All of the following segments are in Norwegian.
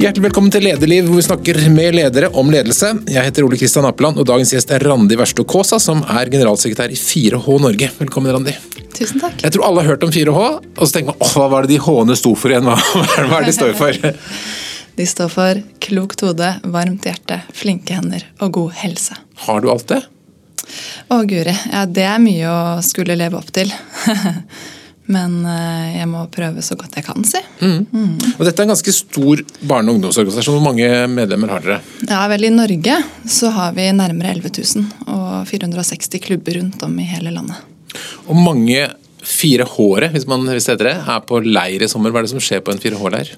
Hjertelig velkommen til Lederliv, hvor vi snakker med ledere om ledelse. Jeg heter Ole Kristian Appeland, og dagens gjest er Randi Versto Kaasa, som er generalsekretær i 4H Norge. Velkommen, Randi. Tusen takk. Jeg tror alle har hørt om 4H, og så tenker man åh, hva var det de H-ene sto for igjen? Hva, hva er det de står for? De står for klokt hode, varmt hjerte, flinke hender og god helse. Har du alt det? Å, guri. Ja, det er mye å skulle leve opp til. Men eh, jeg må prøve så godt jeg kan, si. Mm. Og Dette er en ganske stor barne- og ungdomsorganisasjon. Hvor mange medlemmer har dere? Ja, vel, I Norge så har vi nærmere 11 000 og 460 klubber rundt om i hele landet. Og mange 4H-ere, hvis man hvis det heter det, er på leir i sommer. Hva er det som skjer på en 4H-leir?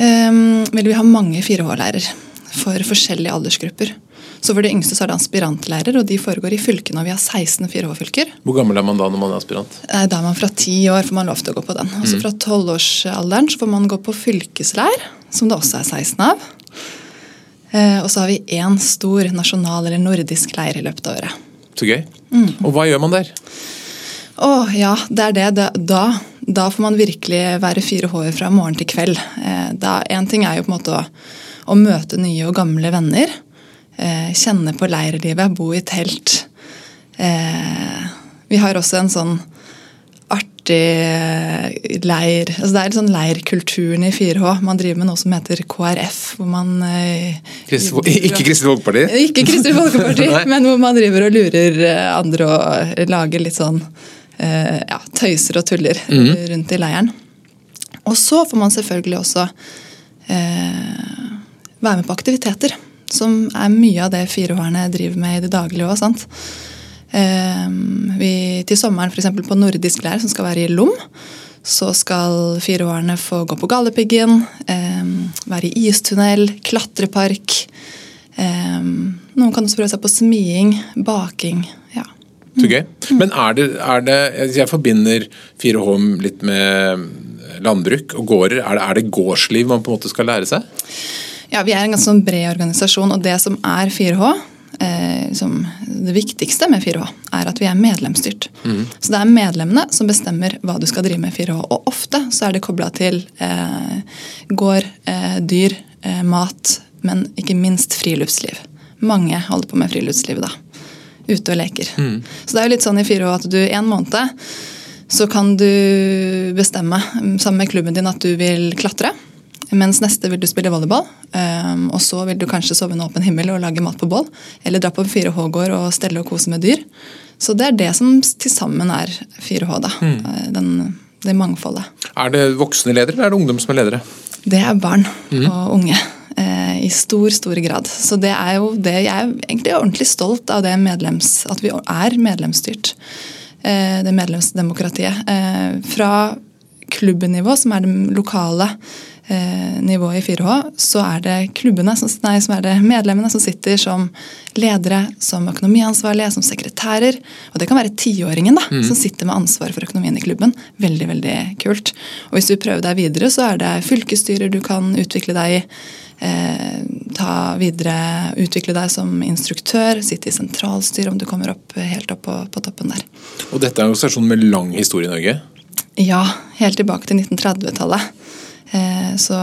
Um, vel, vi har mange 4H-leirer for forskjellige aldersgrupper. Så For de yngste så er det aspirantleirer, og de foregår i fylkene. og Vi har 16 4H-fylker. Hvor gammel er man da når man er aspirant? Eh, Da er man fra 10 år får man lov til å gå på den. Og så Fra 12-årsalderen så får man gå på fylkesleir, som det også er 16 av. Eh, Og så har vi én stor nasjonal eller nordisk leir i løpet av året. Så gøy. Og hva gjør man der? Å ja, det er det. Da, da, da får man virkelig være 4H-er fra morgen til kveld. Eh, da, en ting er jo på en måte å, å møte nye og gamle venner. Eh, kjenne på leirlivet, bo i telt. Eh, vi har også en sånn artig eh, leir altså Det er sånn leirkulturen i 4H. Man driver med noe som heter KrF. hvor man... Kristelig, ikke Kristelig Folkeparti? Ikke Kristelig Folkeparti, men hvor man driver og lurer andre og lager litt sånn eh, ja, tøyser og tuller rundt i leiren. Og så får man selvfølgelig også eh, være med på aktiviteter. Som er mye av det 4H-erne driver med i det daglige òg. Eh, vi, til sommeren f.eks. på nordisk leir, som skal være i Lom, så skal 4H-erne få gå på Galdhøpiggen, eh, være i istunnel, klatrepark. Eh, noen kan også prøve seg på smiing, baking. ja. Gøy. Men er det, er det Jeg forbinder 4H litt med landbruk og gårder. Er det, er det gårdsliv man på en måte skal lære seg? Ja, Vi er en ganske sånn bred organisasjon, og det som er 4H eh, som Det viktigste med 4H er at vi er medlemsstyrt. Så det er medlemmene som bestemmer hva du skal drive med i 4H. Og ofte så er det kobla til eh, gård, eh, dyr, eh, mat, men ikke minst friluftsliv. Mange holder på med friluftslivet da. Ute og leker. Så det er jo litt sånn i 4H at du en måned så kan du bestemme mm, sammen med klubben din at du vil klatre. Mens neste vil du spille volleyball. Um, og så vil du kanskje sove under åpen himmel og lage mat på bål. Eller dra på 4H-gård og stelle og kose med dyr. Så det er det som til sammen er 4H. da. mm. Den, det mangfoldet. Er det voksne ledere, eller er det ungdom som er ledere? Det er barn og unge. eh, I stor, stor grad. Så det er jo det Jeg er egentlig ordentlig stolt av det medlems, at vi er medlemsstyrt. eh, Det medlemsdemokratiet. Eh, Fra klubbnivå, som er det lokale eh, nivået i 4H, så er det klubbene, som, nei, som er det medlemmene som sitter som ledere, som økonomiansvarlige, som sekretærer. Og det kan være tiåringen da, som sitter med ansvaret for økonomien i klubben. Veldig, veldig kult. Og hvis du prøver deg videre, så er det fylkesstyrer du kan utvikle deg i. Eh, ta videre, utvikle deg som instruktør, sitte i sentralstyret om du kommer opp helt opp på, på toppen der. Og dette er en organisasjon med lang historie i Norge. Ja, helt tilbake til 1930-tallet. Eh, så,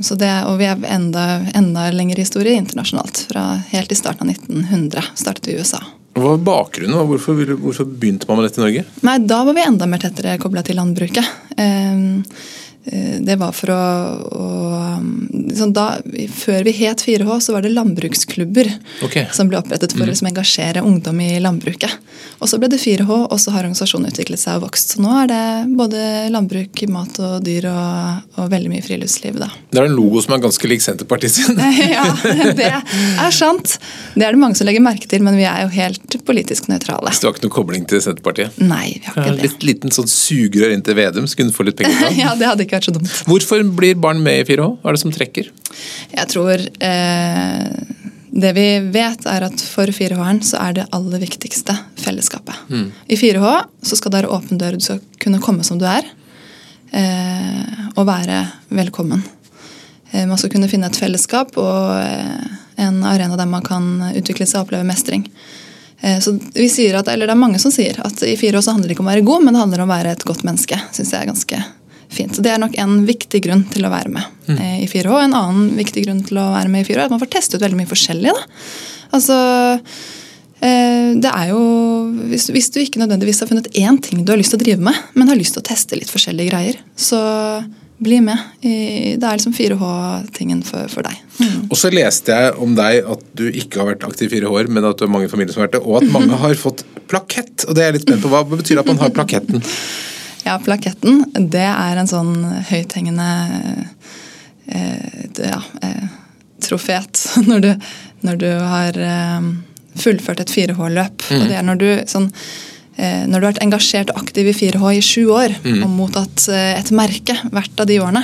så det, og vi har enda, enda lengre historie internasjonalt. Fra helt i starten av 1900. Startet i USA. Hva var bakgrunnen? Hvorfor, hvorfor begynte man med dette i Norge? Nei, da var vi enda mer tettere kobla til landbruket. Eh, Det var for å, å sånn da, Før vi het 4H, så var det landbruksklubber okay. som ble opprettet for å liksom engasjere ungdom i landbruket. Og så ble det 4H, og så har organisasjonen utviklet seg og vokst. Så nå er det både landbruk, mat og dyr og, og veldig mye friluftsliv, da. Det er en logo som er ganske lik Senterpartiet sin. ja, det er sant. Det er det mange som legger merke til, men vi er jo helt politisk nøytrale. Så du har ikke noen kobling til Senterpartiet? Nei, vi har ikke det. litt liten sånn sugerør inn til Vedum, så kunne du få litt penger fra. Ja, Det hadde ikke vært så dumt. Hvorfor blir barn med i 4H? Hva er det som trekker? Jeg tror eh, Det vi vet, er at for 4H-eren så er det aller viktigste fellesskapet. I 4H så skal det være åpen dør. Du skal kunne komme som du er. Eh, og være velkommen. Eh, man skal kunne finne et fellesskap og eh, en arena der man kan utvikle seg og oppleve mestring. Eh, Så vi sier at, eller Det er mange som sier at i 4H så handler det ikke om å være god, men det handler om å være et godt menneske. Synes jeg er ganske fint. Så Det er nok en viktig grunn til å være med. mm. i 4H. En annen viktig grunn til å være med i 4H er at man får testet ut veldig mye forskjellig. Da. Altså, eh, det er jo, hvis, hvis, du ikke nødvendigvis har funnet én ting du har lyst til å drive med, men har lyst til å teste litt forskjellige greier, så bli med. det er liksom 4H-tingen for, for, deg. Mm. Og så leste jeg om deg at du ikke har vært aktiv i 4H, men at du har mange familier som har vært det, og at mange har fått plakett. og det er jeg litt spent på. Hva betyr det at man har plaketten? Ja, plaketten det er en sånn høythengende eh, ja, eh, trofet når du, når du har eh, fullført et 4H-løp. Mm. Og det er når du sånn når du har vært engasjert og aktiv i 4H i sju år mm. og mottatt eh, et merke hvert av de årene,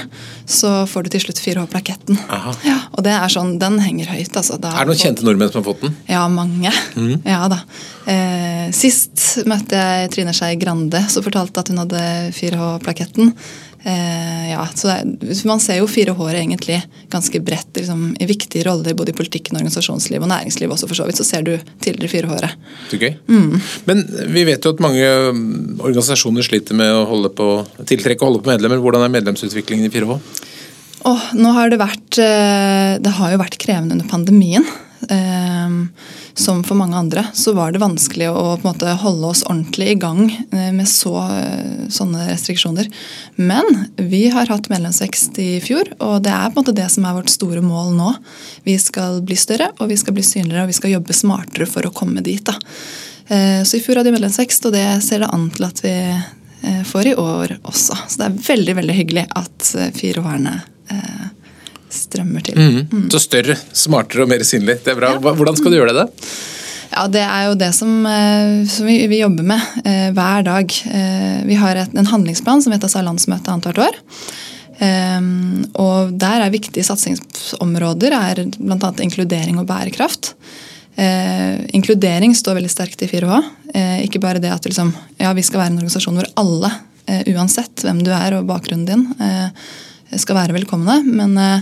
så får du til slutt 4H-plaketten. Ja, og det er sånn, den henger høyt. Altså. er det noen kjente nordmenn som har fått den? Ja, mange. Mm. Ja da. Eh, sist møtte jeg Trine Skei Grande, som fortalte at hun hadde 4H-plaketten. Eh, ja, så er, Man ser jo fire håret egentlig ganske bredt liksom, i viktige roller både i politikken, organisasjonsliv og næringsliv også, for så vidt. Så ser du tidligere fire håret. Så gøy. Mm. Men vi vet jo at mange um, organisasjoner sliter med å holde på, tiltrekke og holde på medlemmer. Hvordan er medlemsutviklingen i 4H? Oh, nå har det vært eh, Det har jo vært krevende under pandemien. Um, som for mange andre, så var det vanskelig å måte holde oss ordentlig i gang eh, med så, eh, sånne restriksjoner. Men vi har hatt medlemsvekst i fjor, og det er på en måte det som er vårt store mål nå. Vi skal bli større, og vi skal bli synligere, og vi skal jobbe smartere for å komme dit. Da. Eh, så i fjor hadde vi medlemsvekst, og det ser det an til at vi får i år også. Så det er veldig veldig hyggelig at fire årene strømmer til. Mm. Mm. Så større, smartere og mer synlig. Det er bra. Ja. Hvordan skal du gjøre det? Ja, Det er jo det som, eh, som vi, vi, jobber med eh, hver dag. Eh, vi har et, en handlingsplan som vedtas av landsmøtet annethvert år. Eh, og Der er viktige satsingsområder er bl.a. inkludering og bærekraft. Eh, inkludering står veldig sterkt i 4H. Eh, ikke bare det at liksom, ja, vi skal være en organisasjon hvor alle, uansett hvem du er og bakgrunnen din, skal være velkomne. Men eh,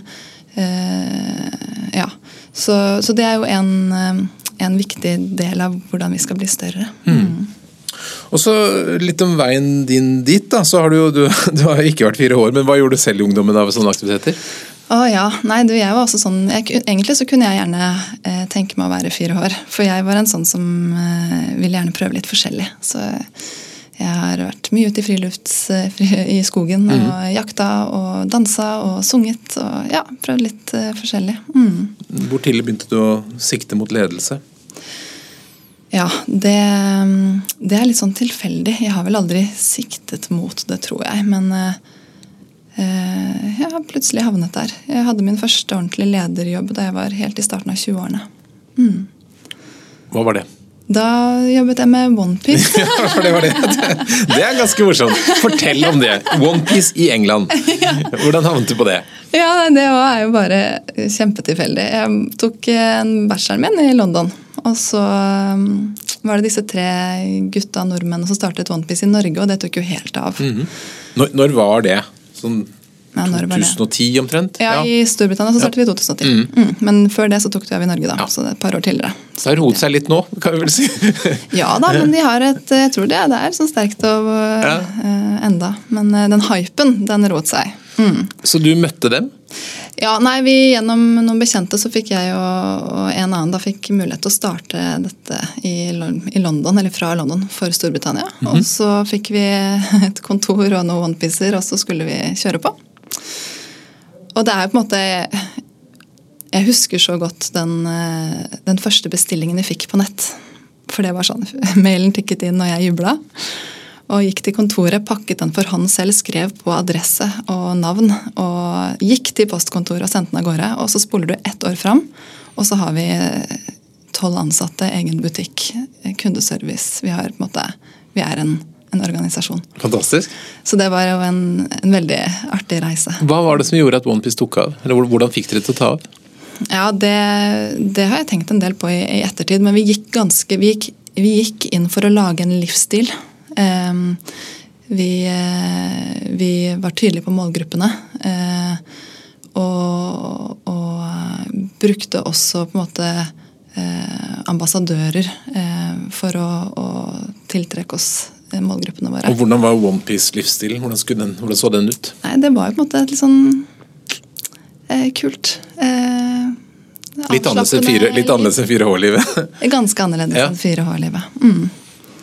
ja. Så, så, det er jo en, eh, en, viktig del av hvordan vi skal bli større. Mm. Og så Litt om veien din dit. da, så har Du jo, du, du har ikke vært fire år, men hva gjorde du selv i ungdommen av sånne aktiviteter? Å ja, nei du, jeg var også sånn, jeg, Egentlig så kunne jeg gjerne eh, tenke meg å være fire år. For jeg var en sånn som eh, ville gjerne prøve litt forskjellig. Så jeg har vært mye ute i friluft i skogen og mm. jakta og dansa og sunget. Og ja, prøvd litt uh, forskjellig. Mm. Hvor tidlig begynte du å sikte mot ledelse? Ja, det, det, er litt sånn tilfeldig. Jeg har vel aldri siktet mot det, tror jeg. Men uh, jeg har plutselig havnet der. Jeg hadde min første ordentlige lederjobb da jeg var helt i starten av 20-årene. Mm. Hva var det? Da jobbet jeg med OnePiece. ja, for det var det. Det er ganske morsomt. Fortell om det. OnePiece i England. Hvordan havnet du på det? Ja, Det er jo bare kjempetilfeldig. Jeg tok en bacheloren min i London. Og så um, var det disse tre gutta nordmennene som startet OnePiece i Norge, og det tok jo helt av. Mm -hmm. når, når, var det? Sånn ja, 2010 omtrent? Ja, ja, i Storbritannia så startet vi i 2010. Mm. Mm. Men før det så tok det av i Norge, da. Ja. Så det er et par år tidligere. Så det har roet seg litt nå, kan vi vel si? ja da, men de har et Jeg tror det, det er sånn sterkt og uh, enda. Men uh, den hypen, den roet seg. Mm. Så du møtte dem? Ja, nei, vi Gjennom noen bekjente så fikk jeg og, og en annen da fikk mulighet til å starte dette i, i London, eller fra London for Storbritannia. Mm -hmm. Og så fikk vi et kontor og noen onepiecer, og så skulle vi kjøre på. Og det er jo på en måte Jeg husker så godt den, eh, den første bestillingen jeg fikk på nett. For det var sånn, Mailen tikket inn, og jeg jubla. Og gikk til kontoret, pakket den for hånd selv, skrev på adresse og navn. Og gikk til postkontoret og sendte den av gårde. Og så spoler du ett år fram, og så har vi tolv ansatte, egen butikk, kundeservice. Vi, har, på en måte, vi er en en organisasjon. Fantastisk. Så det var jo en, en, veldig artig reise. Hva var det som gjorde at OnePiece tok av? Eller Hvordan fikk dere til å ta av? Ja, det, det, har jeg tenkt en del på i, i ettertid. Men vi gikk, ganske, vi, gikk, vi gikk, inn for å lage en livsstil. Um, vi, uh, vi, var tydelige på målgruppene. Uh, og, og, brukte også på en måte uh, ambassadører for å, å tiltrekke oss målgruppene våre. Og Hvordan var OnePiece-livsstilen? Hvordan, hvordan, så den ut? Nei, Det var jo på en måte litt sånn kult. Eh, annerledes enn litt annerledes enn 4H-livet? Ganske annerledes ja. enn 4H-livet. Mm.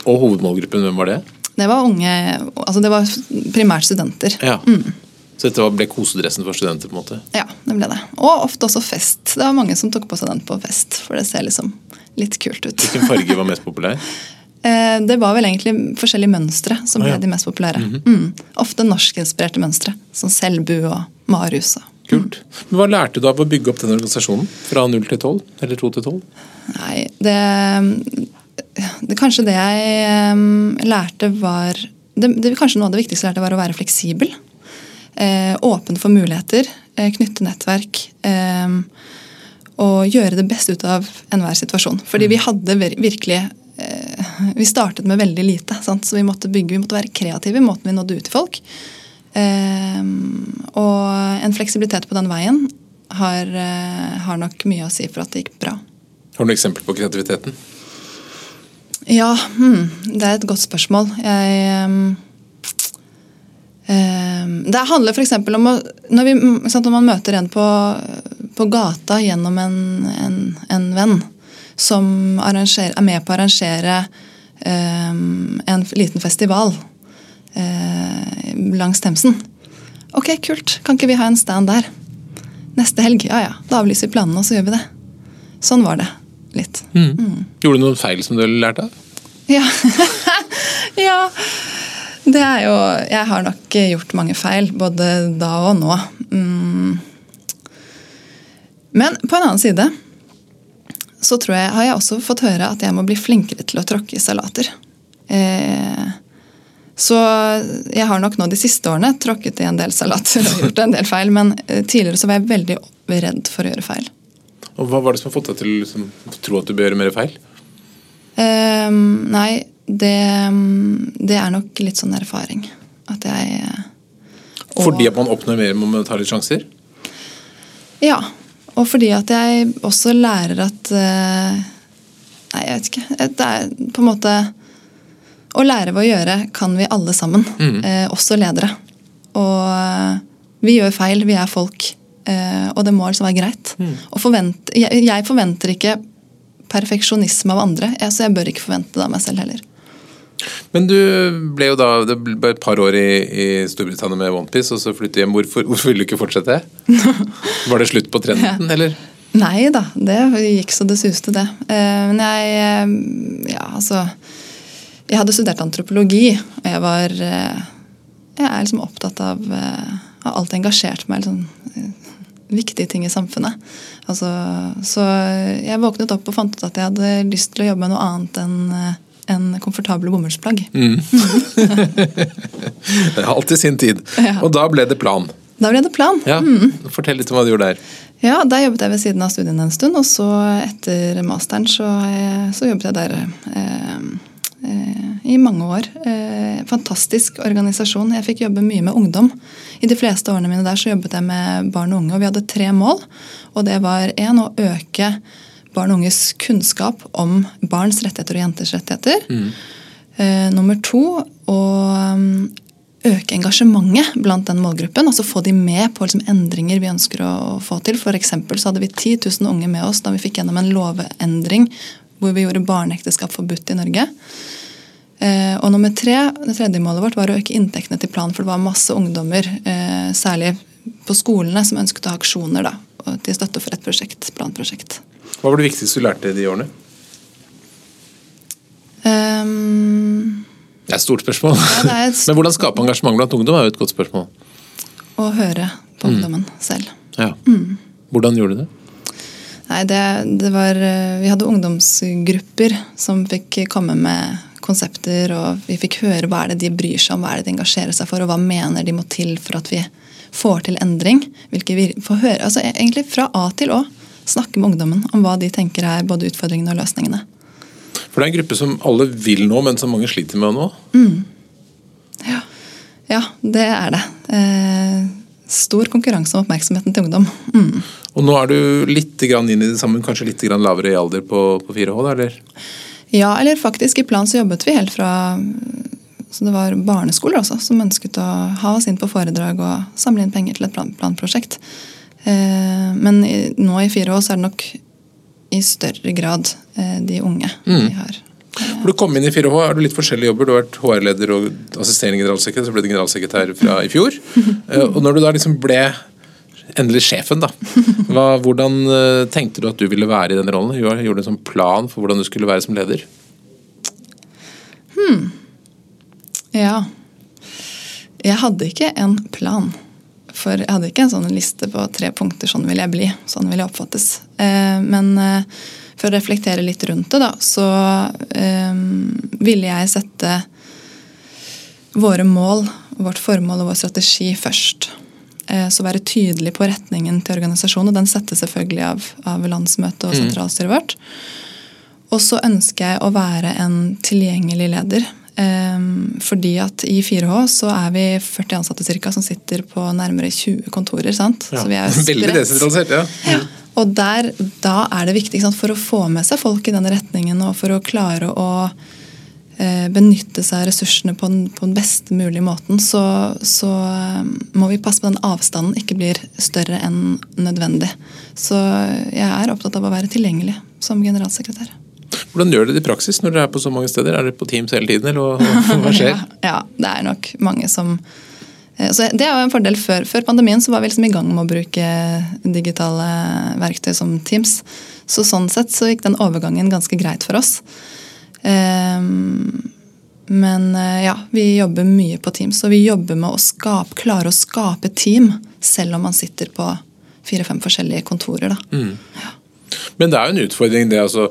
Og hovedmålgruppen, hvem var det? Det var unge, altså det var primært studenter. Ja. Mm. Så dette ble kosedressen for studenter? på en måte? Ja, det ble det. Og ofte også fest. Det var mange som tok på seg den på fest, for det ser liksom litt kult ut. Hvilken farge var mest populær? Eh, det var vel egentlig forskjellige mønstre som ble ah, ja. de mest populære. Mm -hmm. mm. Ofte norskinspirerte mønstre, som Selbu og Marius. Kult. Men Hva lærte du av å bygge opp den organisasjonen? Fra 0 til 12? Eller 2 til 12? Nei, det, det Kanskje det jeg um, lærte var det, det, Kanskje noe av det viktigste jeg lærte var å være fleksibel. Eh, åpen for muligheter, eh, knytte nettverk. Eh, og gjøre det beste ut av enhver situasjon. Fordi vi hadde virkelig Vi startet med veldig lite, sant? så vi måtte bygge, vi måtte være kreative i måten vi nådde ut til folk. Og en fleksibilitet på den veien har, har nok mye å si for at det gikk bra. Har du noen eksempel på kreativiteten? Ja, hmm, det er et godt spørsmål. Jeg det handler f.eks. om å, når, vi, når, man møter en på, på gata gjennom en, en, en venn som er med på å arrangere um, en liten festival uh, langs Themsen. Ok, kult. Kan ikke vi ha en stand der? Neste helg? Ja ja, da avlyser vi planene, og så gjør vi det. Sånn var det litt. Mm. Mm. Gjorde du noen feil som du lærte av? Ja. ja. Det er jo Jeg har nok gjort mange feil, både da og nå. Mm. Men på en annen side så tror jeg, har jeg også fått høre at jeg må bli flinkere til å tråkke i salater. Eh, så jeg har nok nå de siste årene tråkket i en del salater og gjort en del feil, men eh, tidligere så var jeg veldig redd for å gjøre feil. Og Hva var det som har fått deg til å liksom, tro at du bør gjøre mer feil? Eh, nei, det, det, er nok litt sånn erfaring. At jeg og, Fordi at man oppnår mer med å ta litt sjanser? Ja. Og fordi at jeg også lærer at eh, Nei, jeg vet ikke. Det er på en måte Å lære ved å gjøre kan vi alle sammen. Mm. Eh, også ledere. Og eh, vi gjør feil. Vi er folk. Og det må altså være greit. Mm. Forvent, jeg, jeg, forventer ikke perfeksjonisme av andre, så jeg bør ikke forvente det av meg selv heller. Men du ble jo da det ble et par år i, i Storbritannia med OnePiece, og så flyttet hjem. Hvorfor, hvorfor ville du ikke fortsette? Var det slutt på trenden, eller? Nei da, det gikk så det suste, det. Eh, men jeg eh, Ja, altså Jeg hadde studert antropologi, og jeg var eh, Jeg er liksom opptatt av Har alltid engasjert meg i liksom, viktige ting i samfunnet. Altså, så jeg våknet opp og fant ut at jeg hadde lyst til å jobbe med noe annet enn enn komfortable bomullsplagg. Mm. det har alltid sin tid. Ja. Og da ble det plan. Da ble det plan. Ja. Mm. Fortell litt om hva du gjorde der. Ja, Der jobbet jeg ved siden av studiene en stund, og så etter masteren så, så jobbet jeg der eh, eh, i mange år. Eh, fantastisk organisasjon. Jeg fikk jobbe mye med ungdom. I de fleste årene mine der så jobbet jeg med barn og unge, og vi hadde tre mål. Og det var én å øke barn og unges kunnskap om barns rettigheter og jenters rettigheter. Mm. Eh, nummer to å um, øke engasjementet blant den målgruppen. altså Få de med på liksom, endringer vi ønsker å, få til. For så hadde vi 10 000 unge med oss da vi fikk gjennom en lovendring hvor vi gjorde barneekteskap forbudt i Norge. Eh, og nummer tre, Det tredje målet vårt var å øke inntektene til planen. For det var masse ungdommer, eh, særlig på skolene, som ønsket å ha aksjoner da, til støtte for et prosjekt, planprosjekt. Hva var det viktigste du lærte de årene? Um, det er et stort spørsmål. Ja, et Men hvordan skape engasjement blant ungdom er jo et godt spørsmål. Å høre på mm. ungdommen mm. selv. Ja. Mm. Hvordan gjorde du det? Nei, det, det, var eh, Vi hadde ungdomsgrupper som fikk komme med konsepter, og vi fikk høre hva er det de bryr seg om, hva er det de engasjerer seg for, og hva mener de må til for at vi får til endring. Høre, altså Egentlig fra A til Å snakke med ungdommen om hva de tenker er både utfordringene og løsningene. For det er en gruppe som alle vil nå, men som mange sliter med nå? Mm. Ja. ja. det er det. Eh, stor konkurranse om oppmerksomheten til ungdom. Mm. Og nå er du litt inn i det samme, kanskje litt lavere i alder på, på 4H, eller? Ja, eller faktisk i plan så jobbet vi helt fra så det var barneskoler også som ønsket å ha oss inn på foredrag og samle inn penger til et plan, planprosjekt. Eh, men nå i fire år så er det nok i større grad eh, de unge vi har. For Du kom inn i 4H, har du litt forskjellige jobber. Du har vært HR-leder og assisterende generalsekretær, så ble du generalsekretær fra i fjor. Eh, Og når du da liksom ble endelig sjefen, da. Hva, hvordan tenkte du at du ville være i den rollen? Gjorde gjorde du en sånn plan for hvordan du skulle være som leder? Ja. Jeg hadde ikke en plan. For jeg hadde ikke en sånn liste på tre punkter. Sånn vil jeg bli. Sånn vil jeg oppfattes. Eh, Men eh, for å reflektere litt rundt det, da, så eh, ville jeg sette våre mål, vårt formål og vår strategi først. Eh, Så være tydelig på retningen til organisasjonen. Og den settes selvfølgelig av, av landsmøtet og sentralstyret vårt. Og så ønsker jeg å være en tilgjengelig leder. Ehm, fordi at i 4H så er vi 40 ansatte cirka, som sitter på nærmere 20 kontorer. sant? Så vi er Veldig desentralisert, ja. Ja. Og der, da er det viktig sant, for å få med seg folk i den retningen og for å klare å eh, benytte seg av ressursene på den, på den beste mulige måten, så, så eh, må vi passe på den avstanden ikke blir større enn nødvendig. Så jeg er opptatt av å være tilgjengelig som generalsekretær. Hvordan gjør dere det i praksis når dere er på så mange steder? Er dere på Teams hele tiden, eller hva, skjer? Ja, ja, det er nok mange som eh, så Det er jo en fordel. Før, før pandemien så var vi liksom i gang med å bruke digitale verktøy som Teams. Så sånn sett så gikk den overgangen ganske greit for oss. Ehm, men eh, ja, vi jobber mye på Teams, og vi jobber med å skape, klare å skape team selv om man sitter på fire-fem forskjellige kontorer. Da. Men det er jo en utfordring, det altså.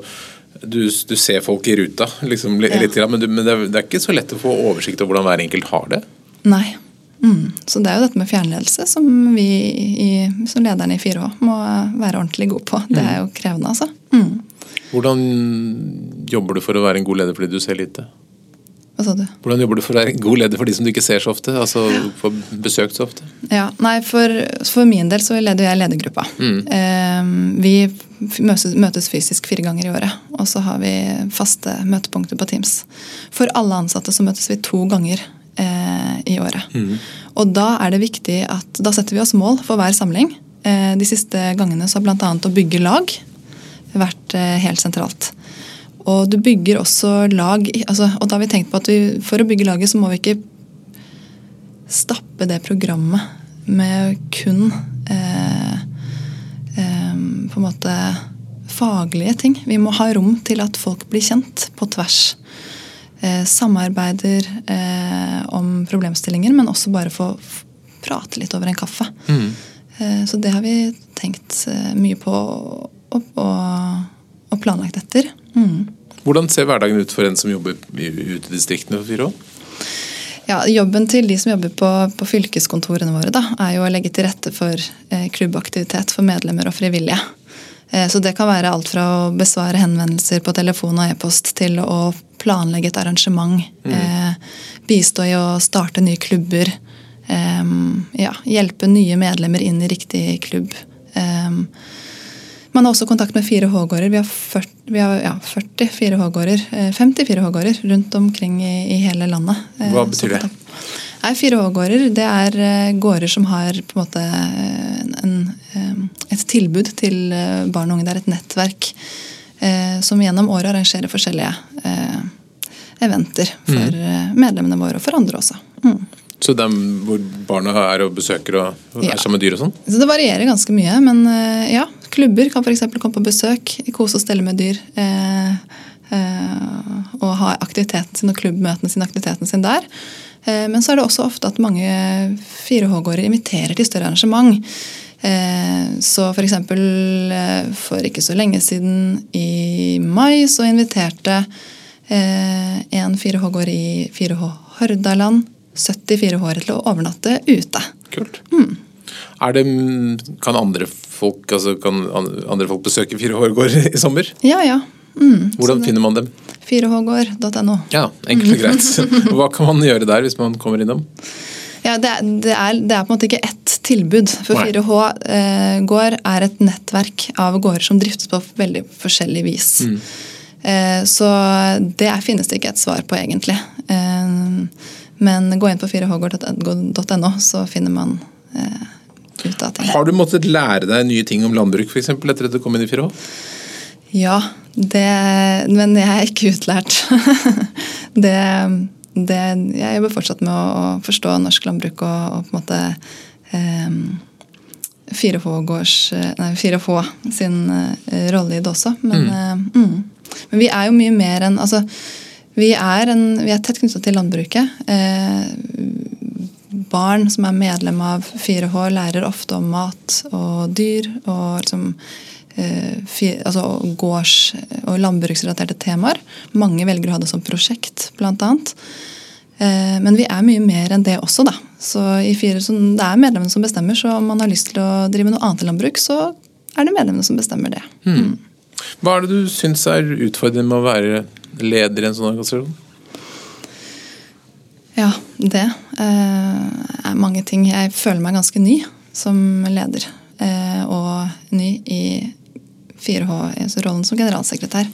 Du, du ser folk i ruta, liksom, litt, Ja. litt, men, du, men det, er, det er ikke så lett å få oversikt over hvordan hver enkelt har det. Nei. Mm. Så det er jo dette med fjernledelse som vi i, som lederne i 4H må være ordentlig gode på. Det er jo krevende, altså. Mm. Hvordan jobber du for å være en god leder fordi du ser lite? Hva sa du? Hvordan jobber du for å være god leder for de som du ikke ser så ofte? Altså får besøkt så ofte? Ja, nei, for, for min del så leder jeg ledergruppa. Eh, vi møtes, møtes fysisk fire ganger i året. Og så har vi faste møtepunkter på Teams. For alle ansatte så møtes vi to ganger eh, i året. Og da er det viktig at da setter vi oss mål for hver samling. Eh, de siste gangene så har bl.a. å bygge lag vært eh, helt sentralt. Og du bygger også lag altså, Og da har vi tenkt på at vi, for å bygge laget så må vi ikke stappe det programmet med kun eh, eh, på en måte faglige ting. Vi må ha rom til at folk blir kjent på tvers. Eh, samarbeider eh, om problemstillinger, men også bare få prate litt over en kaffe. Eh, så det har vi tenkt eh, mye på og, og, og planlagt etter. Mm. Hvordan ser hverdagen ut for en som jobber ute i distriktene for fire år? Ja, Jobben til de som jobber på, på fylkeskontorene våre, da, er jo å legge til rette for eh, klubbaktivitet for medlemmer og frivillige. Eh, så det kan være alt fra å besvare henvendelser på telefon og e-post til å planlegge et arrangement. Eh, bistå i å starte nye klubber. Eh, ja, hjelpe nye medlemmer inn i riktig klubb. Eh, man har også kontakt med 4H-gårder. Vi har 40, vi har, ja, 40 4H-gårder, eh, 50 4H-gårder rundt omkring i, i hele landet. Eh, Hva betyr det? Nei, 4H-gårder det er eh, gårder som har på en måte en, en, eh, et tilbud til eh, barn og unge. Det er et nettverk eh, som gjennom året arrangerer forskjellige eh, eventer for mm. medlemmene våre, og for andre også. Mm. Så dem hvor barna er og besøker og, er Ja. sammen med dyr og sånn? Så det varierer ganske mye, men eh, ja. Klubber kan f.eks. komme på besøk, kose og stelle med dyr. Eh, eh, og ha aktiviteten sin og klubbmøtene sine, aktiviteten sin der. Eh, men så er det også ofte at mange 4H-gårder inviterer til større arrangement. Eh, så f.eks. For, for ikke så lenge siden, i mai, så inviterte eh, en 4H-gård i 4H Hordaland 70 4H-ere til å overnatte ute. Kult. Mm. Det, kan andre folk, altså kan andre folk besøke Fire Hårgård i sommer? Ja, ja. Mm. Hvordan finner man dem? 4hgård.no. Ja, enkelt og greit. Hva kan man gjøre der hvis man kommer innom? Ja, det, er, det, er, det er på en måte ikke ett tilbud. For 4H eh, gård er et nettverk av gårder som driftes på veldig forskjellig vis. Eh, så det er, finnes det ikke et svar på, egentlig. Eh, men gå inn på 4hgård.no, så finner man eh, ut av ting. Har du måttet lære deg nye ting om landbruk for eksempel, etter at du kom inn i 4H? Ja, det, men jeg er ikke utlært. det, det, jeg jobber fortsatt med å, forstå norsk landbruk og, og på en måte eh, 4H sin eh, rolle i det også. Men, mm. Eh, mm. men, vi er jo mye mer enn altså, vi, er en, vi er tett knyttet til landbruket. Eh, barn som er medlem av 4H, lærer ofte om mat og dyr. og liksom eh, altså gårds- og landbruksrelaterte temaer. Mange velger å ha det som prosjekt, bl.a. Eh, men vi er mye mer enn det også, da. Så i fire, så det er medlemmene som bestemmer, så om man har lyst til å drive noe annet landbruk, så er det medlemmene som bestemmer det. Mm. Hva er det du syns er utfordrende med å være leder i en sånn organisasjon? Ja, det eh, er mange ting. Jeg føler meg ganske ny som leder. Eh, og ny i 4H, altså rollen som generalsekretær.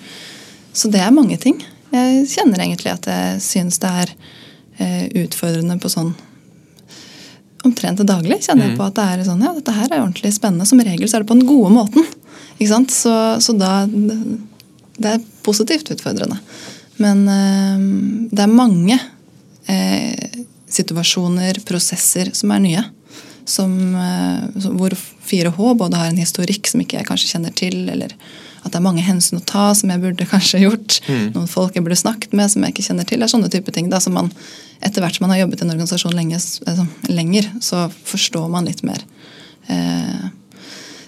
Så det er mange ting. Jeg kjenner egentlig at jeg syns det er eh, utfordrende på sånn omtrent til daglig. kjenner jeg mm. på at det er sånn, ja, dette her er ordentlig spennende. Som regel så er det på den gode måten. ikke sant? Så, så da Det er positivt utfordrende. Men øh, det er mange eh, situasjoner, prosesser, som er nye. Som, eh, hvor 4H både har en historikk som ikke jeg kanskje kjenner til, eller at det er mange hensyn å ta som jeg burde kanskje gjort. Mm. Noen folk jeg burde snakket med som jeg ikke kjenner til. Det er sånne type ting da, som man etter hvert som man har jobbet i en organisasjon lenge, altså, lenger, så forstår man litt mer eh,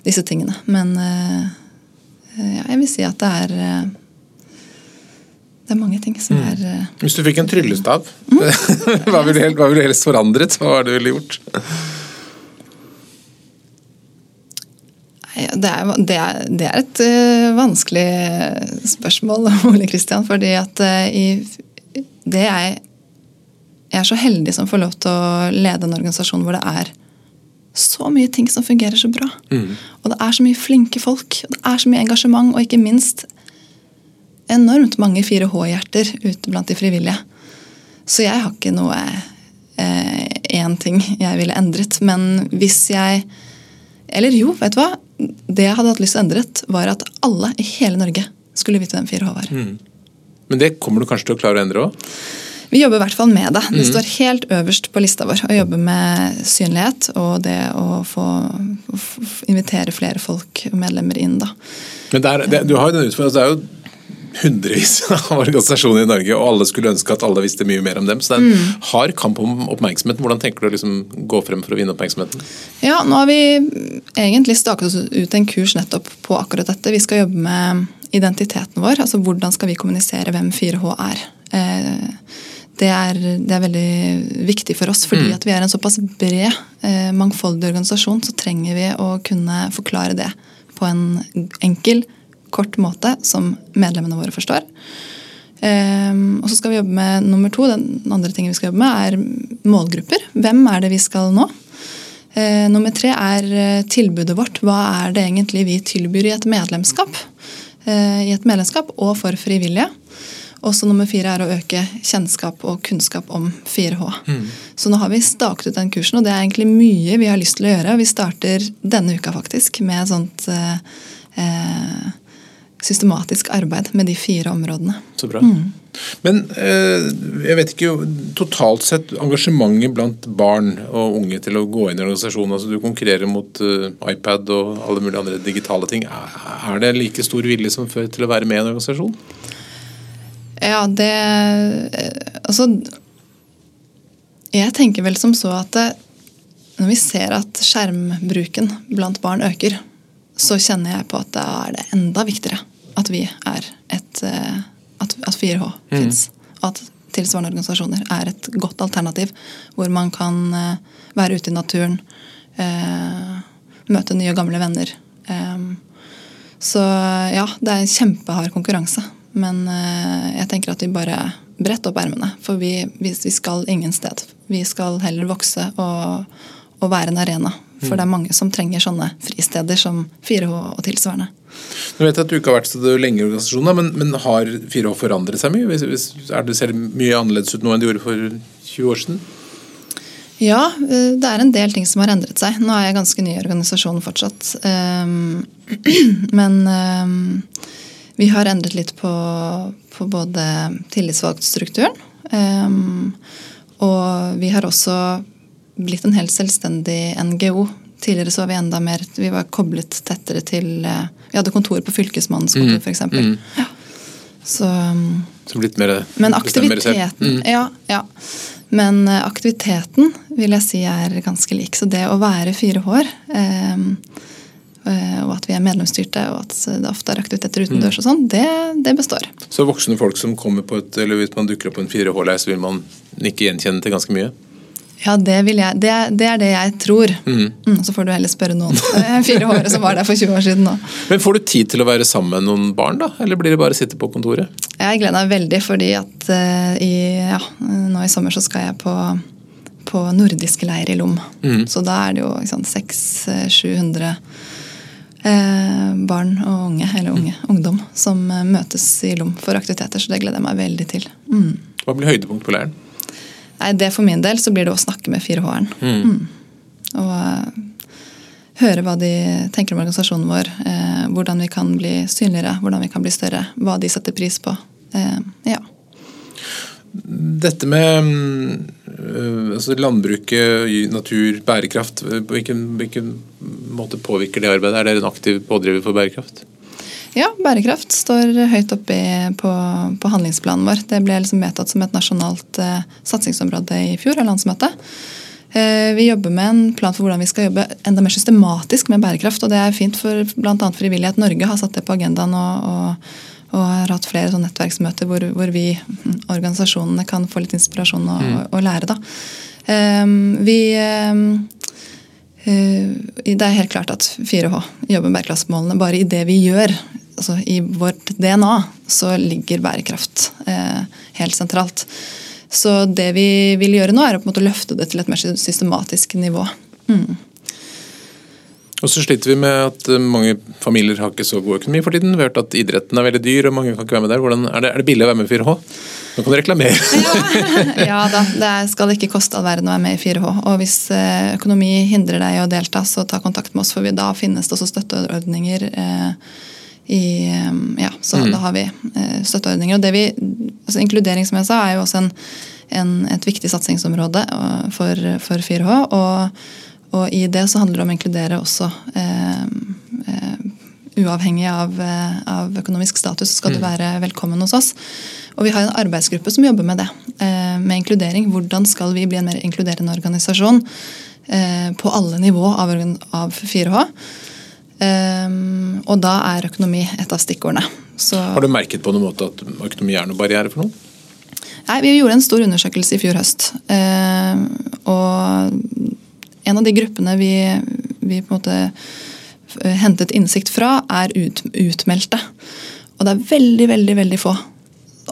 disse tingene. Men eh, ja, jeg vil si at det er eh, det er mange ting som mm. er mm. Hvis du fikk en tryllestav, mm. hva ville du helst forandret? Hva var det du ville gjort? Det er, det, er, det er, et uh, vanskelig spørsmål, Ole Kristian. fordi at uh, i, det jeg Jeg er så heldig som får lov til å lede en organisasjon hvor det er så mye ting som fungerer så bra. Mm. Og det er så mye flinke folk, og det er så mye engasjement, og ikke minst enormt mange 4H-hjerter ute blant de frivillige. Så jeg har ikke noe én eh, ting jeg ville endret. Men hvis jeg Eller jo, vet du hva? Det jeg hadde hatt lyst til å endret, var at alle i hele Norge skulle vite hvem 4H var. Mm. Men det kommer du kanskje til å klare å endre òg? Vi jobber i hvert fall med det. Det mm. står helt øverst på lista vår å jobbe med synlighet og det å få, invitere flere folk og medlemmer inn. da. Men der, det, du har jo den utfordringen, altså det er jo hundrevis av organisasjoner i Norge, og alle skulle ønske at alle visste mye mer om dem. Så det er en mm. hard kamp om oppmerksomheten. Hvordan tenker du å liksom gå frem for å vinne oppmerksomheten? Ja, Nå har vi egentlig staket oss ut en kurs nettopp på akkurat dette. Vi skal jobbe med identiteten vår. altså Hvordan skal vi kommunisere hvem 4H er. Eh, det er, det er, veldig viktig for oss. Fordi mm. at vi er en såpass bred, eh, mangfoldig organisasjon, så trenger vi å kunne forklare det på en enkel, kort måte som medlemmene våre forstår. Um, og så skal vi jobbe med nummer to. Den andre tingen vi skal jobbe med, er målgrupper. Hvem er det vi skal nå? Uh, nummer tre er uh, tilbudet vårt. Hva er det egentlig vi tilbyr i et medlemskap? Uh, I et medlemskap og for frivillige. Og så nummer fire er å øke kjennskap og kunnskap om 4H. Mm. Så nå har vi staket ut den kursen, og det er egentlig mye vi har lyst til å gjøre. Vi starter denne uka faktisk med et sånt eh, systematisk arbeid med de fire områdene. Så bra. Mm. Men eh, jeg vet ikke, totalt sett engasjementet blant barn og unge til å gå inn i organisasjonen, altså Du konkurrerer mot uh, iPad og alle mulige andre digitale ting. Er det like stor vilje som før til å være med i en organisasjon? Ja, det eh, Altså Jeg tenker vel som så at det, når vi ser at skjermbruken blant barn øker, så kjenner jeg på at da er det enda viktigere at vi er et eh, At, at 4H mm. fins. Og at tilsvarende organisasjoner er et godt alternativ hvor man kan eh, være ute i naturen, eh, møte nye og gamle venner. Så ja, det er en kjempehard konkurranse. Men jeg tenker at vi bare bretter opp ermene. For vi, vi, skal ingen sted. Vi skal heller vokse og, og være en arena. For mm. det er mange som trenger sånne fristeder som 4H og tilsvarende. Nå vet at du ikke har vært så lenge i organisasjonen, men, men har 4H forandret seg mye? Hvis, hvis, er det, ser mye annerledes ut nå enn det gjorde for 20 år siden? Ja, eh, det er en del ting som har endret seg. Nå er jeg ganske ny i organisasjonen fortsatt. Ehm, men ehm, vi har endret litt på, på både tillitsvalgtstrukturen. ehm, Og vi har også blitt en helt selvstendig NGO. Tidligere så var vi enda mer Vi var koblet tettere til eh, Vi hadde kontor på Fylkesmannens kontor, f.eks. Ja. Så så blitt mer men aktiviteten mm. ja, ja. Men eh, aktiviteten vil jeg si er ganske lik. Så det å være 4H-er, eh, eh, og at vi er medlemsstyrte, og at det ofte er aktiviteter utendørs og sånn, det, det består. Så voksne folk som kommer på et, eller hvis man dukker opp på en 4H-leir, så vil man ikke gjenkjenne til ganske mye? Ja, det, jeg, det, det er det jeg tror. Mm, så får du heller spørre noen fire 4H-ere som var der for 20 år siden Da. Men får du tid til å være sammen med noen barn, da? Eller blir det bare å sitte på kontoret? Jeg gleder meg veldig, fordi at uh, i, ja, nå i sommer så skal jeg på, på nordisk leir i Lom. Så da er det jo ikke 600-700 eh, barn og unge, eller unge, ungdom, som eh, møtes i Lom for aktiviteter. Så det gleder jeg meg veldig til. Mm. Hva blir høydepunkt på leiren? Nei, det For min del så blir det å snakke med 4H-eren. Mm. Og uh, høre hva de tenker om organisasjonen vår. Uh, hvordan vi kan bli synligere, hvordan vi kan bli større. Hva de setter pris på. Uh, ja. Dette med mm, altså landbruket, natur, bærekraft, på hvilken, hvilken måte påvirker det arbeidet? Er dere en aktiv pådriver for bærekraft? Ja, bærekraft står høyt oppe på, på handlingsplanen vår. Det ble liksom vedtatt som et nasjonalt eh, satsingsområde i fjor av landsmøtet. Eh, vi jobber med en plan for hvordan vi skal jobbe enda mer systematisk med bærekraft. og Det er fint for bl.a. Frivillighet Norge har satt det på agendaen og, og, og har hatt flere nettverksmøter hvor, hvor vi, mm, organisasjonene, kan få litt inspirasjon og, og lære. da. Eh, vi... eh, Eh, Det er helt klart at 4H jobber med bærekraftsmålene. Bare i det vi gjør, altså i vårt DNA, så ligger bærekraft eh, helt sentralt. Så det vi vil gjøre nå, er å på en måte løfte det til et mer systematisk nivå. Mm. Og så sliter vi med at øh, mange familier har ikke så god økonomi for tiden. Vi har hørt at idretten er veldig dyr, og mange kan ikke være med der. Hvordan, er, det, er det billig å være med i 4H? Nå kan du reklamere. Ja da, det skal ikke koste all verden å være med i 4H. Og hvis eh, økonomi hindrer deg i å delta, så ta kontakt med oss, for da finnes det også støtteordninger. Eh, i, ja, så da har vi eh, støtteordninger. Og det vi, altså Inkludering som jeg sa, er jo også en, en, et viktig satsingsområde eh, for, for 4H. Og, og i det så handler det om å inkludere også eh, eh, Uavhengig av, eh, av økonomisk status skal du være velkommen hos oss. Og vi har en arbeidsgruppe som jobber med det. eh, Med inkludering. Hvordan skal vi bli en mer inkluderende organisasjon på alle nivå av, av 4H? Um, og da er økonomi et av stikkordene. Så, Har du merket på noen måte at økonomi er noen barriere for noen? nei, vi gjorde en stor undersøkelse i fjor høst. Uh, og en av de gruppene vi, vi på en måte hentet innsikt fra, er ut, utmeldte. Og det er veldig, veldig, veldig få,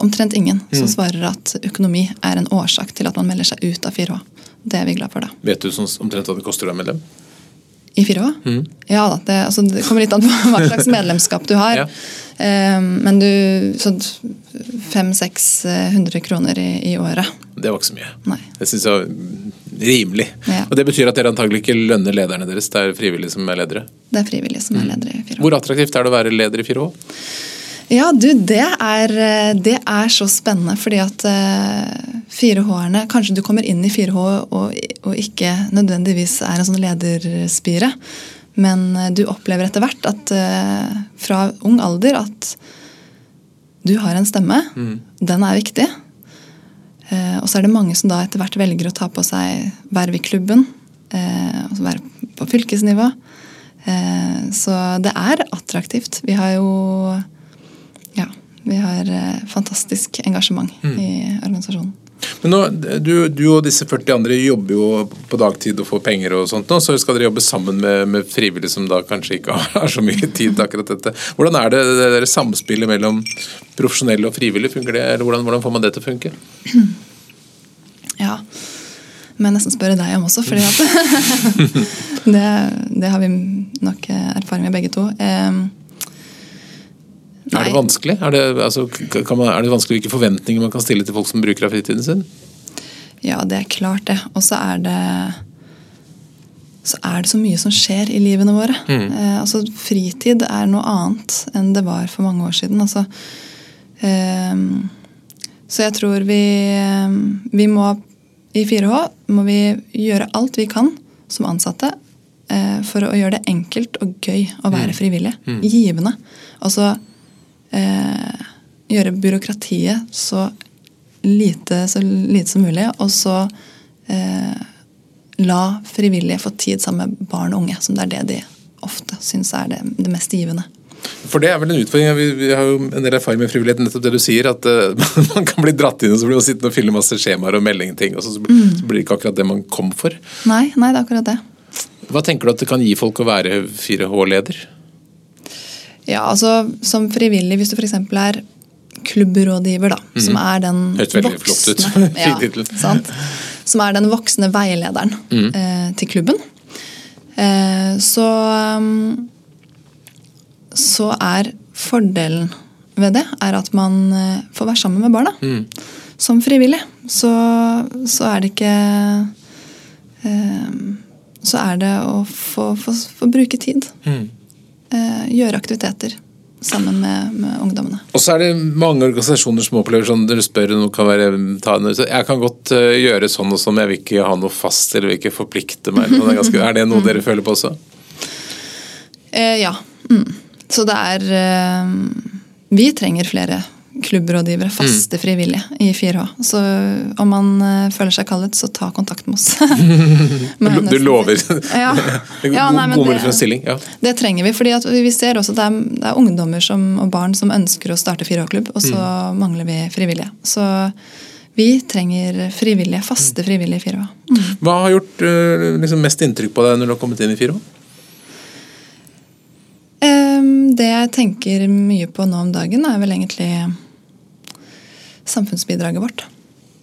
omtrent ingen, som svarer at økonomi er en årsak til at man melder seg ut av 4H. Det er vi glad for, da. Vet du sånn, omtrent hva det koster å være medlem? I 4H? Ja da. Det, altså, det kommer litt an på hva slags medlemskap du har. Ja. Eh, men du sånn 500-600 kroner i, i året. Det var ikke så mye. Nei. Det syns jeg var rimelig. Ja. Og Det betyr at dere antagelig ikke lønner lederne deres, det er frivillige som er ledere. Det er frivillige som er ledere i 4H. Hvor attraktivt er det å være leder i 4H? Ja, du, det er, eh, det er så spennende, fordi at eh, 4H-erne Kanskje du kommer inn i 4H og, og ikke nødvendigvis er en sånn lederspire, men eh, du opplever etter hvert at eh, fra ung alder at du har en stemme. Den er viktig. Eh, og så er det mange som da etter hvert velger å ta på seg verv i klubben. Eh, altså verv på fylkesnivå. Eh, så det er attraktivt. Vi har jo vi har eh, fantastisk engasjement i organisasjonen. Men nå, du, du og disse 40 andre jobber jo på dagtid og får penger og sånt nå, så skal dere jobbe sammen med, med frivillige som da kanskje ikke har så mye tid til akkurat dette. Hvordan er det, det der samspillet mellom profesjonelle og frivillige? Funker det, eller hvordan, hvordan får man det til å funke? Ja. Men jeg nesten spørre deg om også, at det, det har vi nok eh, erfaring med begge to. Eh, Er det vanskelig? Er det, altså, kan man, er det vanskelig hvilke forventninger man kan stille til folk som bruker av fritiden sin? Ja, det er klart det. Og så er det så er det så mye som skjer i livene våre. Mm. Eh, altså, fritid er noe annet enn det var for mange år siden. Altså, eh, så jeg tror vi, eh, vi må I 4H må vi gjøre alt vi kan som ansatte eh, for å gjøre det enkelt og gøy å være Mm. frivillig. Givende. Altså eh, gjøre byråkratiet så lite, så lite som mulig, og så eh, la frivillige få tid sammen med barn og unge, som det er det de ofte syns er det, det mest givende. For det er vel en utfordring. Vi, vi har jo en del erfaring med frivillighet. Nettopp det du sier, at eh, man kan bli dratt inn og så blir man sittende og fylle masse skjemaer og meldingting, og så, så blir så blir det ikke akkurat det man kom for. Nei, nei, det er akkurat det. Hva tenker du at det kan gi folk å være 4H-leder? Ja, altså Som frivillig, hvis du f.eks. er klubbrådgiver, da, som er den voksne ja, sant? Som er den voksne veilederen Mhm. eh, til klubben. Eh, så um, så er fordelen ved det er at man eh, får være sammen med barna. Mm. Som frivillig. Så, så er det ikke eh, Så er det å få, få, få bruke tid. Mm. Eh, gjøre aktiviteter sammen med, med ungdommene. Og så er det mange organisasjoner som opplever sånn dere spør noe kan være Jeg kan godt eh, gjøre sånn og sånn, men jeg vil ikke ha noe fast eller vil ikke forplikte meg. Det er, ganske, er det noe dere føler på også? Eh, ja. Mm. Så det er eh, Vi trenger flere klubbrådgivere, faste frivillige, i 4H. Så om man eh, føler seg kallet, så ta kontakt med oss. Jeg Du lover. Ja. Ja, nei, men det- ja. Det trenger vi, fordi at vi ser også at det er, det er ungdommer som, og barn som ønsker å starte 4H-klubb, og så Mm. mangler vi frivillige. Så vi trenger frivillige, faste frivillige i 4H. Mm. Hva har gjort eh, liksom, mest inntrykk på deg når du har kommet inn i 4H? Ehm, Det jeg tenker mye på nå om dagen, er vel egentlig samfunnsbidraget vårt.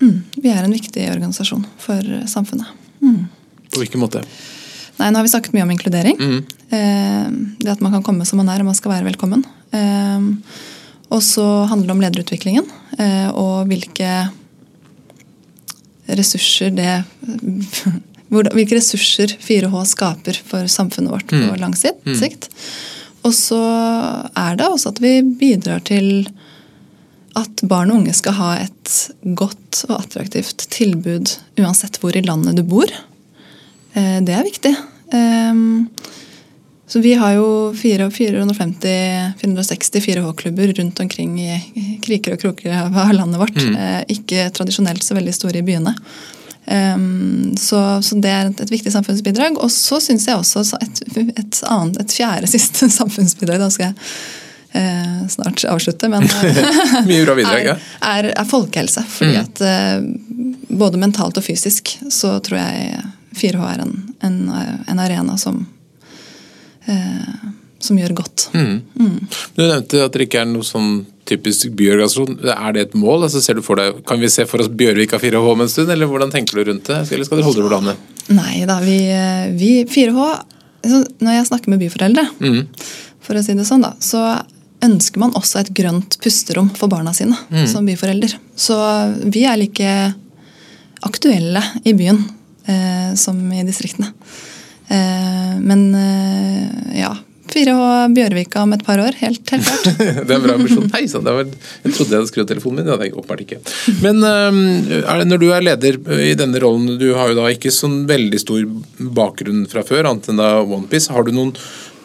Mm. Vi er en viktig organisasjon for samfunnet. Mm. På hvilken måte? Nei, Nå har vi snakket mye om inkludering. Ehm, Det at man kan komme som man er, og man skal være velkommen. Eh, Og så handler det om lederutviklingen eh, og hvilke ressurser det Hvilke ressurser 4H skaper for samfunnet vårt på lang sikt. sikt. Og så er det også at vi bidrar til at barn og unge skal ha et godt og attraktivt tilbud uansett hvor i landet du bor. Eh, Det er viktig. Ehm, Så vi har jo 450-460 4H-klubber rundt omkring i kriker og kroker av landet vårt. Mm. Ikke tradisjonelt så veldig store i byene. Ehm, Så, så det er et viktig samfunnsbidrag. Og så syns jeg også et, et, annet, et fjerde siste samfunnsbidrag Da skal jeg eh, snart avslutte, men eh, Mye bra bidrag, ja. er, er, folkehelse. Fordi at eh, både mentalt og fysisk så tror jeg 4H er en, en, en arena som eh, som gjør godt. Mm. Du nevnte at det ikke er noe sånn typisk byorganisasjon. Er det et mål? Altså, ser du for deg, kan vi se for oss Bjørvika 4H om en stund, eller hvordan tenker du rundt det? Eller skal dere holde dere på landet? Nei da, vi, vi 4H altså, Når jeg snakker med byforeldre, Mm. for å si det sånn, da, så ønsker man også et grønt pusterom for barna sine som byforelder. Så vi er like aktuelle i byen eh, som i distriktene. Eh, men eh, ja. 4H Bjørvika om et par år, helt, helt klart. det er en bra ambisjon. Hei sann, jeg trodde jeg hadde skrudd telefonen min, det hadde jeg åpenbart ikke. Men er det, når du er leder øh, i denne rollen, du har jo da ikke sånn veldig stor bakgrunn fra før, annet enn da Onepiece. Har du noen,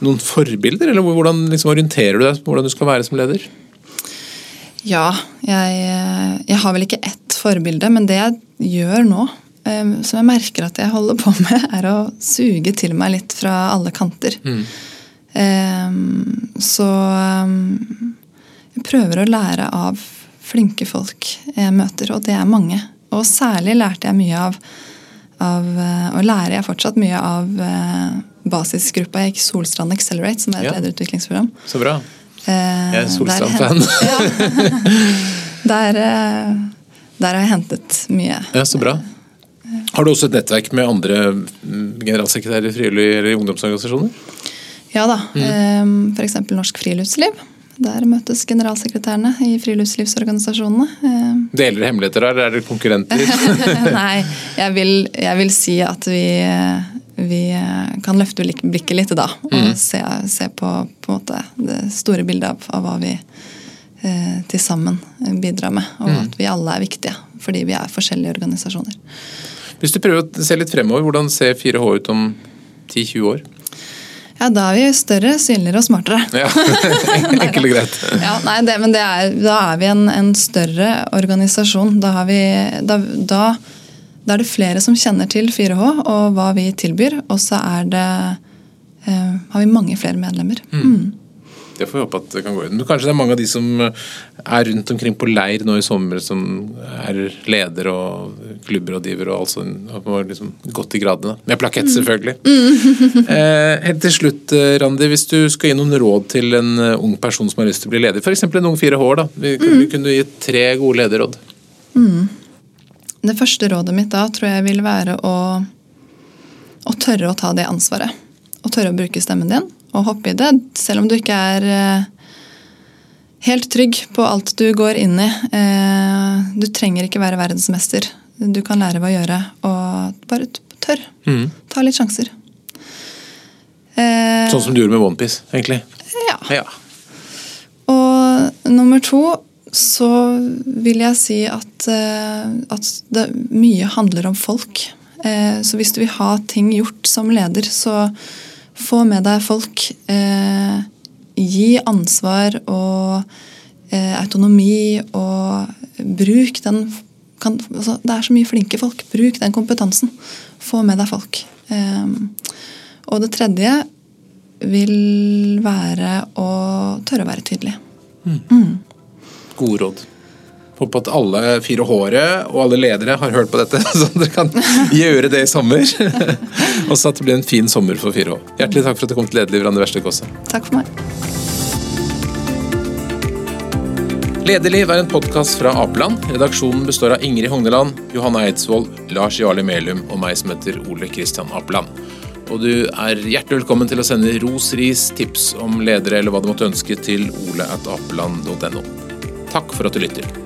noen forbilder, eller hvordan liksom orienterer du deg på hvordan du skal være som leder? Ja, jeg, jeg har vel ikke ett forbilde, men det jeg gjør nå, eh, som jeg merker at jeg holder på med, er å suge til meg litt fra alle kanter. Mm. så eh, jeg prøver å lære av flinke folk jeg møter, og det er mange. Og særlig lærte jeg mye av, av eh, og lærer jeg fortsatt mye av eh, basisgruppa jeg gikk Solstrand Accelerate, som er et Ja. lederutviklingsprogram. Så bra. Eh, Jeg er Solstrand-fan. der, eh, der har jeg hentet mye. Ja, så bra. Har du også et nettverk med andre mm, generalsekretærer i frivillige eller ungdomsorganisasjoner? Ja da. Mm. F.eks. Norsk Friluftsliv. Der møtes generalsekretærene i friluftslivsorganisasjonene. Eh, Deler dere hemmeligheter her, er dere konkurrenter? Nei, jeg vil, jeg vil si at vi, vi kan løfte blikket litt da. Og Mm. se, se på, på måte, det store bildet av, av hva vi eh, til sammen bidrar med. Og Mm. at vi alle er viktige, fordi vi er forskjellige organisasjoner. Hvis du prøver å se litt fremover, hvordan ser 4H ut om 10-20 år? Ja, da er vi større, synligere og smartere. Ja, Enkelt og greit. Ja, nei, det, men det er, da er vi en, en større organisasjon. Da, har vi, da, da, da er det flere som kjenner til 4H og hva vi tilbyr, og så er det eh, har vi mange flere medlemmer. Mm. Det får vi håpe at det kan gå inn. Kanskje det er mange av de som er rundt omkring på leir nå i sommer, som er leder og klubbrådgiver og alt sånt, og har liksom gått i gradene. Med plakett, selvfølgelig. Eh, helt til slutt, eh, Randi, hvis du skal gi noen råd til en eh, ung person som har lyst til å bli leder, f.eks. en ung 4H-er, da. Vi, vi kunne gitt tre gode lederråd. Det første rådet mitt da tror jeg vil være å, å tørre å ta det ansvaret. Å tørre å bruke stemmen din og hoppe i det, selv om du ikke er eh, helt trygg på alt du går inn i. Eh, du trenger ikke være verdensmester. Du kan lære ved å gjøre, og bare tør. Mm. Ta litt sjanser. Eh, Sånn som du gjorde med Onepiece, egentlig. ja. Ja. Og nummer to så vil jeg si at, eh, at det mye handler om folk. Eh, Så hvis du vil ha ting gjort som leder, så få med deg folk. Eh, Gi ansvar og autonomi, og bruk den kan, altså, Det er så mye flinke folk. Bruk den kompetansen. Få med deg folk. Og det tredje vil være å tørre å være tydelig. Gode råd. Håper at alle fire håret og alle ledere har hørt på dette, så dere kan gjøre det i sommer. og så at det blir en fin sommer for fire år. Hjertelig takk for at du kom til Lederliv, Randi Verste Kåsse. Takk for meg. Lederliv er en podkast fra Apeland. Redaksjonen består av Ingrid Hogneland, Johanne Eidsvoll, Lars Jarli Melum og meg som heter Ole Kristian Apeland. Og du er hjertelig velkommen til å sende ros, ris, tips om ledere eller hva du måtte ønske til ole.apeland.no. Takk for at du lytter.